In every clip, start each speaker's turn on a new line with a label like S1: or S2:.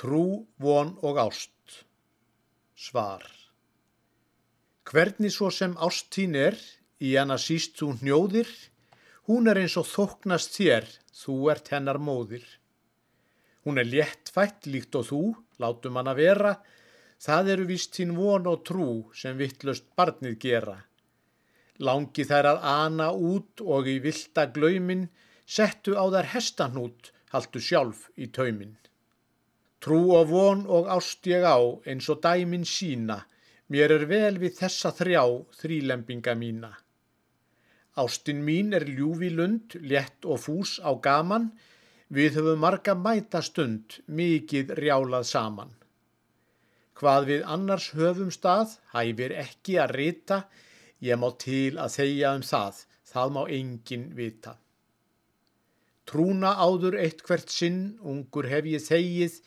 S1: Trú, von og ást. Svar. Hvernig svo sem ást þín er, í hana síst þú hnjóðir, hún er eins og þóknast þér, þú ert hennar móðir. Hún er léttfætt líkt og þú, látum hana vera, það eru vist þín von og trú sem vittlust barnið gera. Langi þær að ana út og í vilda glaumin, settu á þær hestanút, haldu sjálf í taumin. Trú og von og ást ég á eins og dæmin sína, mér er vel við þessa þrjá þrýlembinga mína. Ástin mín er ljúfi lund, létt og fús á gaman, við höfum marga mæta stund, mikið rjálað saman. Hvað við annars höfum stað, hæfir ekki að rita, ég má til að þeia um það, það má engin vita. Trúna áður eitt hvert sinn, ungur hef ég þegið,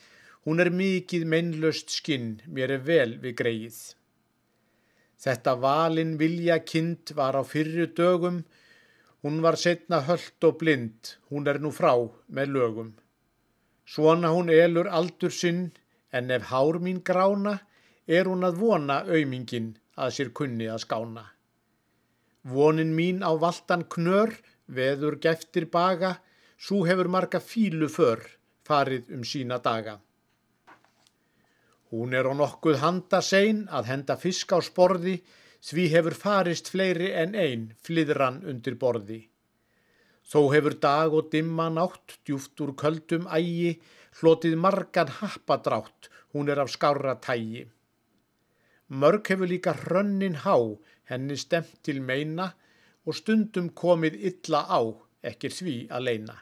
S1: Hún er mikið mennlöst skinn, mér er vel við greið. Þetta valin vilja kind var á fyrru dögum, hún var setna höllt og blind, hún er nú frá með lögum. Svona hún elur aldur sinn, en ef hár mín grána, er hún að vona auðmingin að sér kunni að skána. Vonin mín á valdan knör, veður geftir baga, svo hefur marga fílu för farið um sína daga. Hún er á nokkuð handa sein að henda fisk á sporði, því hefur farist fleiri en ein fliðran undir borði. Þó hefur dag og dimma nátt, djúft úr köldum ægi, hlotið margan happadrátt, hún er af skára tægi. Mörg hefur líka hrönnin há, henni stemt til meina og stundum komið illa á, ekkir því að leina.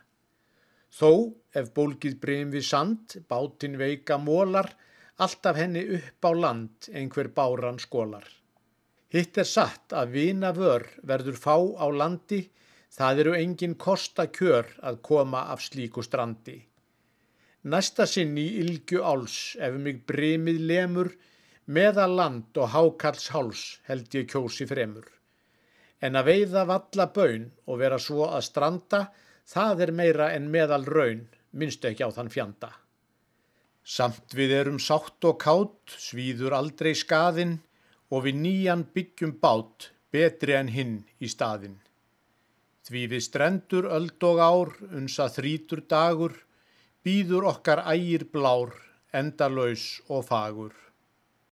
S1: Þó, ef bólkið breym við sand, bátinn veika mólar, alltaf henni upp á land einhver báran skólar. Hitt er satt að vina vör verður fá á landi, það eru engin kosta kjör að koma af slíku strandi. Næsta sinn í ylgu áls ef mig bremið lemur, meðal land og hákalls háls held ég kjósi fremur. En að veiða valla bön og vera svo að stranda, það er meira en meðal raun, minnstu ekki á þann fjanda. Samt við erum sátt og kátt, svíður aldrei skaðinn og við nýjan byggjum bát, betri en hinn í staðinn. Því við strendur öld og ár, unsa þrítur dagur, býður okkar ægir blár, endalös og fagur.